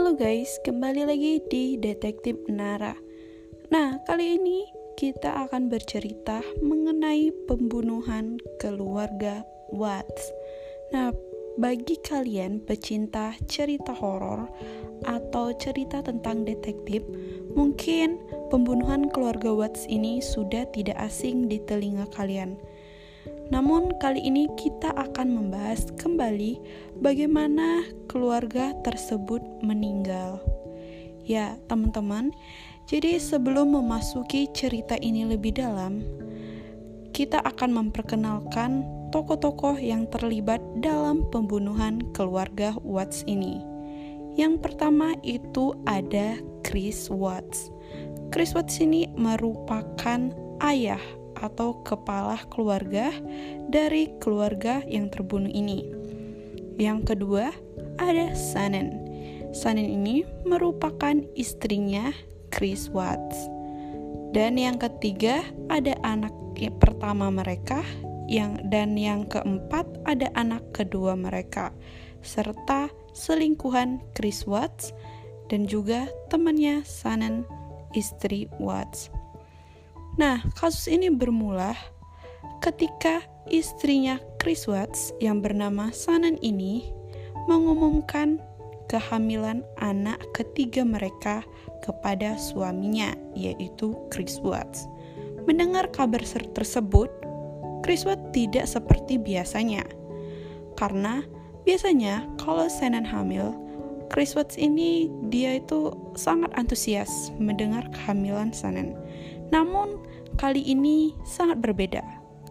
Halo guys, kembali lagi di Detektif Nara. Nah, kali ini kita akan bercerita mengenai pembunuhan keluarga Watts. Nah, bagi kalian pecinta cerita horor atau cerita tentang detektif, mungkin pembunuhan keluarga Watts ini sudah tidak asing di telinga kalian. Namun, kali ini kita akan membahas kembali bagaimana keluarga tersebut meninggal. Ya, teman-teman, jadi sebelum memasuki cerita ini lebih dalam, kita akan memperkenalkan tokoh-tokoh yang terlibat dalam pembunuhan keluarga Watts ini. Yang pertama itu ada Chris Watts. Chris Watts ini merupakan ayah atau kepala keluarga dari keluarga yang terbunuh ini. Yang kedua, ada Sanen. Sanen ini merupakan istrinya Chris Watts. Dan yang ketiga, ada anak pertama mereka yang dan yang keempat ada anak kedua mereka serta selingkuhan Chris Watts dan juga temannya Sanen istri Watts. Nah, kasus ini bermula ketika istrinya Chris Watts yang bernama Sanan ini mengumumkan kehamilan anak ketiga mereka kepada suaminya, yaitu Chris Watts. Mendengar kabar tersebut, Chris Watts tidak seperti biasanya. Karena biasanya kalau Sanan hamil, Chris Watts ini dia itu sangat antusias mendengar kehamilan Sanan. Namun kali ini sangat berbeda.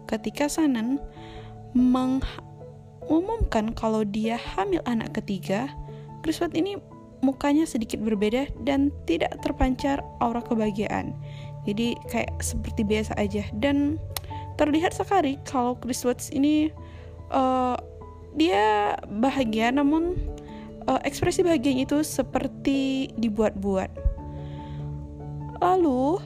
Ketika Sanan mengumumkan kalau dia hamil anak ketiga, Chriswat ini mukanya sedikit berbeda dan tidak terpancar aura kebahagiaan. Jadi kayak seperti biasa aja dan terlihat sekali kalau Chris Watts ini uh, dia bahagia namun uh, ekspresi bahagianya itu seperti dibuat-buat. Lalu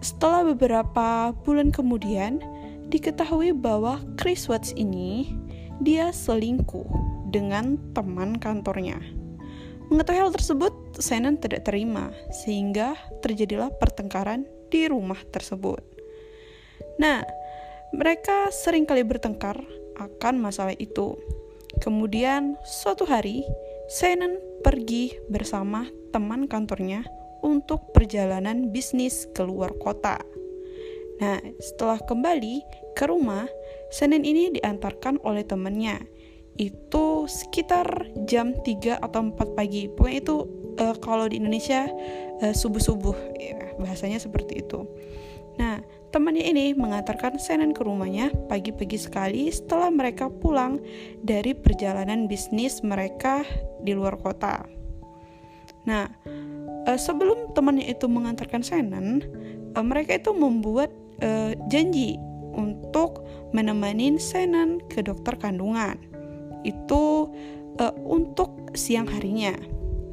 setelah beberapa bulan kemudian, diketahui bahwa Chris Watts ini dia selingkuh dengan teman kantornya. Mengetahui hal tersebut, Shannon tidak terima, sehingga terjadilah pertengkaran di rumah tersebut. Nah, mereka sering kali bertengkar akan masalah itu. Kemudian, suatu hari, Shannon pergi bersama teman kantornya untuk perjalanan bisnis keluar kota. Nah, setelah kembali ke rumah, Senin ini diantarkan oleh temannya. Itu sekitar jam 3 atau 4 pagi. Pokoknya itu uh, kalau di Indonesia uh, subuh-subuh, ya, bahasanya seperti itu. Nah, temannya ini mengantarkan Senen ke rumahnya pagi-pagi sekali setelah mereka pulang dari perjalanan bisnis mereka di luar kota. Nah, uh, sebelum temannya itu mengantarkan Shannon, uh, mereka itu membuat uh, janji untuk menemani Shannon ke dokter kandungan. Itu uh, untuk siang harinya.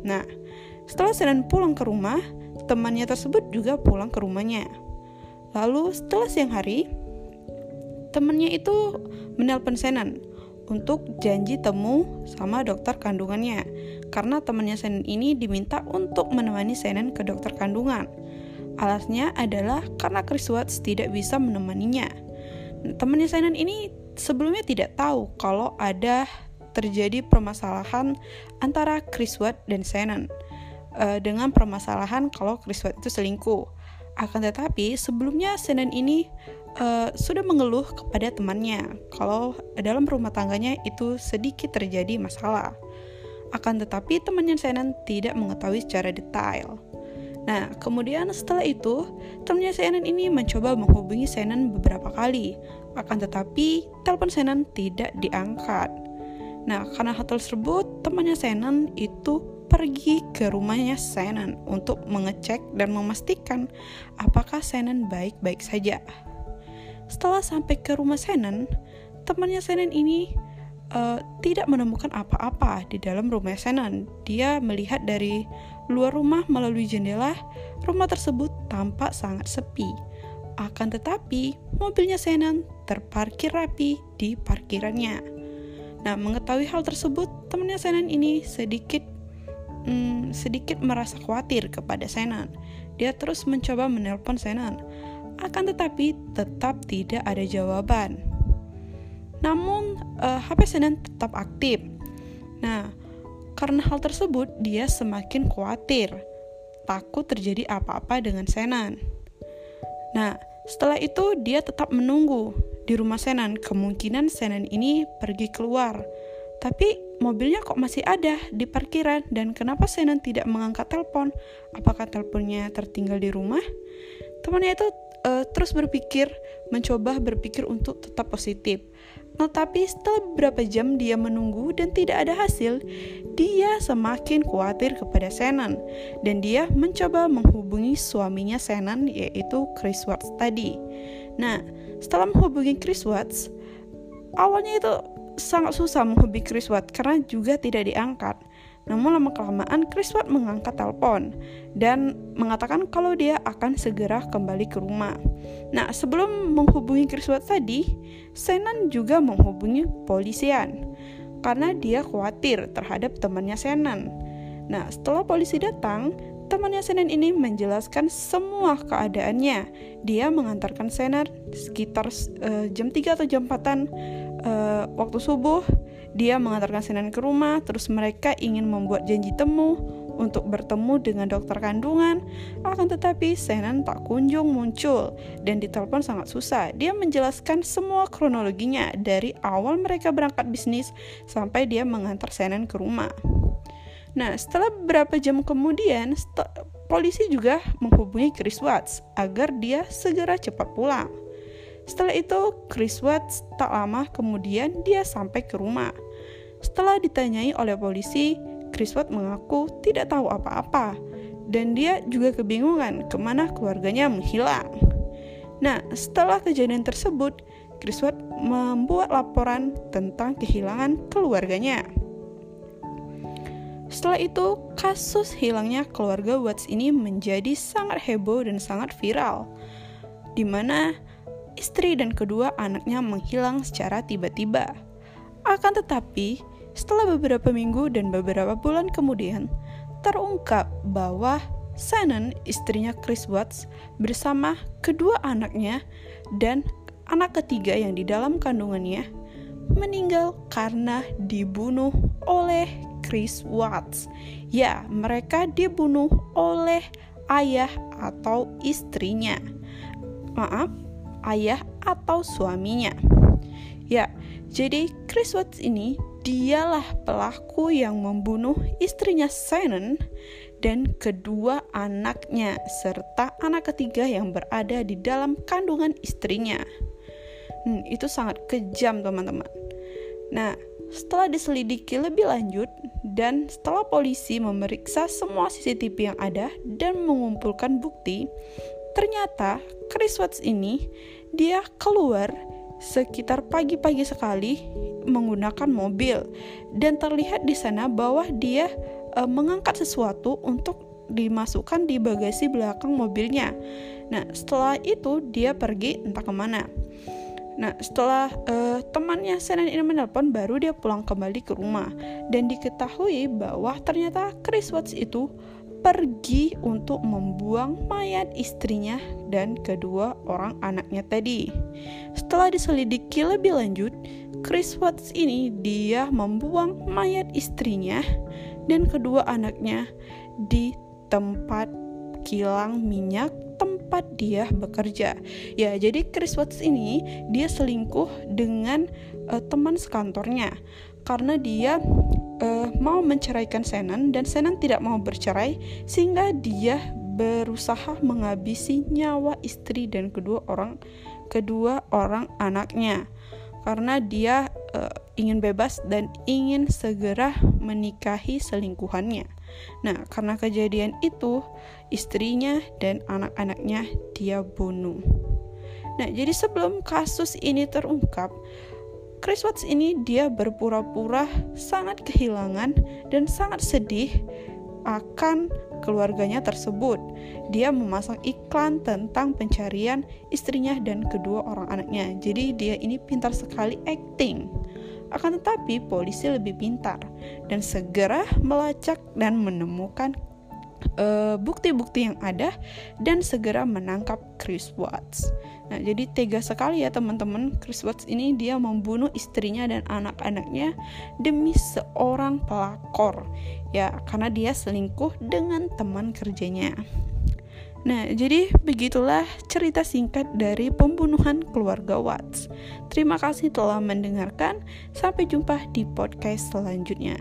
Nah, setelah Shannon pulang ke rumah, temannya tersebut juga pulang ke rumahnya. Lalu setelah siang hari, temannya itu menelpon Shannon untuk janji temu sama dokter kandungannya karena temannya Senen ini diminta untuk menemani Senen ke dokter kandungan. Alasnya adalah karena Chris Watts tidak bisa menemaninya. Temannya Senen ini sebelumnya tidak tahu kalau ada terjadi permasalahan antara Chris Watts dan Senen uh, dengan permasalahan kalau Chris Watts itu selingkuh. Akan tetapi sebelumnya Senen ini uh, sudah mengeluh kepada temannya kalau dalam rumah tangganya itu sedikit terjadi masalah. Akan tetapi temannya Senan tidak mengetahui secara detail. Nah, kemudian setelah itu, temannya Senan ini mencoba menghubungi Senan beberapa kali. Akan tetapi, telepon Senan tidak diangkat. Nah, karena hal tersebut, temannya Senan itu pergi ke rumahnya Senan untuk mengecek dan memastikan apakah Senan baik-baik saja. Setelah sampai ke rumah Senen, temannya Senen ini uh, tidak menemukan apa-apa di dalam rumah Senen. Dia melihat dari luar rumah melalui jendela, rumah tersebut tampak sangat sepi. Akan tetapi, mobilnya Senen terparkir rapi di parkirannya. Nah, mengetahui hal tersebut, temannya Senen ini sedikit hmm, sedikit merasa khawatir kepada Senan. Dia terus mencoba menelpon Senan, akan tetapi tetap tidak ada jawaban. Namun uh, HP Senan tetap aktif. Nah, karena hal tersebut dia semakin khawatir, takut terjadi apa-apa dengan Senan. Nah, setelah itu dia tetap menunggu di rumah Senan. Kemungkinan Senan ini pergi keluar tapi mobilnya kok masih ada di parkiran dan kenapa Senan tidak mengangkat telepon? Apakah teleponnya tertinggal di rumah? Temannya itu uh, terus berpikir, mencoba berpikir untuk tetap positif. Tetapi setelah beberapa jam dia menunggu dan tidak ada hasil, dia semakin khawatir kepada Senan dan dia mencoba menghubungi suaminya Senan yaitu Chris Watts tadi. Nah, setelah menghubungi Chris Watts, awalnya itu sangat susah menghubungi Chris Watt karena juga tidak diangkat. Namun lama-kelamaan Chris Watt mengangkat telepon dan mengatakan kalau dia akan segera kembali ke rumah. Nah, sebelum menghubungi Chris Watt tadi, Senan juga menghubungi polisian karena dia khawatir terhadap temannya Senan. Nah, setelah polisi datang, temannya Senan ini menjelaskan semua keadaannya. Dia mengantarkan Senan sekitar uh, jam 3 atau jam 4 uh, waktu subuh dia mengantarkan Senan ke rumah terus mereka ingin membuat janji temu untuk bertemu dengan dokter kandungan akan tetapi Senan tak kunjung muncul dan ditelepon sangat susah dia menjelaskan semua kronologinya dari awal mereka berangkat bisnis sampai dia mengantar Senan ke rumah Nah, setelah beberapa jam kemudian, polisi juga menghubungi Chris Watts agar dia segera cepat pulang. Setelah itu, Chris Watts tak lama kemudian dia sampai ke rumah. Setelah ditanyai oleh polisi, Chris Watts mengaku tidak tahu apa-apa dan dia juga kebingungan ke mana keluarganya menghilang. Nah, setelah kejadian tersebut, Chris Watts membuat laporan tentang kehilangan keluarganya. Setelah itu, kasus hilangnya keluarga Watts ini menjadi sangat heboh dan sangat viral, di mana istri dan kedua anaknya menghilang secara tiba-tiba. Akan tetapi, setelah beberapa minggu dan beberapa bulan kemudian, terungkap bahwa Shannon, istrinya Chris Watts, bersama kedua anaknya dan anak ketiga yang di dalam kandungannya meninggal karena dibunuh oleh Chris Watts. Ya, mereka dibunuh oleh ayah atau istrinya. Maaf, ayah atau suaminya. Ya, jadi Chris Watts ini dialah pelaku yang membunuh istrinya Shannon dan kedua anaknya serta anak ketiga yang berada di dalam kandungan istrinya. Hmm, itu sangat kejam teman-teman. Nah, setelah diselidiki lebih lanjut dan setelah polisi memeriksa semua CCTV yang ada dan mengumpulkan bukti, ternyata Chris Watts ini dia keluar sekitar pagi-pagi sekali menggunakan mobil dan terlihat di sana bahwa dia e, mengangkat sesuatu untuk dimasukkan di bagasi belakang mobilnya. Nah, setelah itu dia pergi entah ke mana. Nah, setelah uh, temannya Senan ini menelpon, baru dia pulang kembali ke rumah dan diketahui bahwa ternyata Chris Watts itu pergi untuk membuang mayat istrinya dan kedua orang anaknya tadi. Setelah diselidiki lebih lanjut, Chris Watts ini dia membuang mayat istrinya dan kedua anaknya di tempat kilang minyak tempat dia bekerja. Ya, jadi Chris Watts ini dia selingkuh dengan uh, teman sekantornya karena dia uh, mau menceraikan Senan dan Senan tidak mau bercerai sehingga dia berusaha menghabisi nyawa istri dan kedua orang kedua orang anaknya karena dia uh, ingin bebas dan ingin segera menikahi selingkuhannya. Nah, karena kejadian itu, istrinya dan anak-anaknya dia bunuh. Nah, jadi sebelum kasus ini terungkap, Chris Watts ini dia berpura-pura sangat kehilangan dan sangat sedih akan keluarganya tersebut. Dia memasang iklan tentang pencarian istrinya dan kedua orang anaknya. Jadi dia ini pintar sekali acting. Akan tetapi, polisi lebih pintar dan segera melacak dan menemukan eh, bukti-bukti uh, yang ada dan segera menangkap Chris Watts. Nah, jadi tega sekali ya teman-teman. Chris Watts ini dia membunuh istrinya dan anak-anaknya demi seorang pelakor. Ya, karena dia selingkuh dengan teman kerjanya. Nah, jadi begitulah cerita singkat dari pembunuhan keluarga Watts. Terima kasih telah mendengarkan. Sampai jumpa di podcast selanjutnya.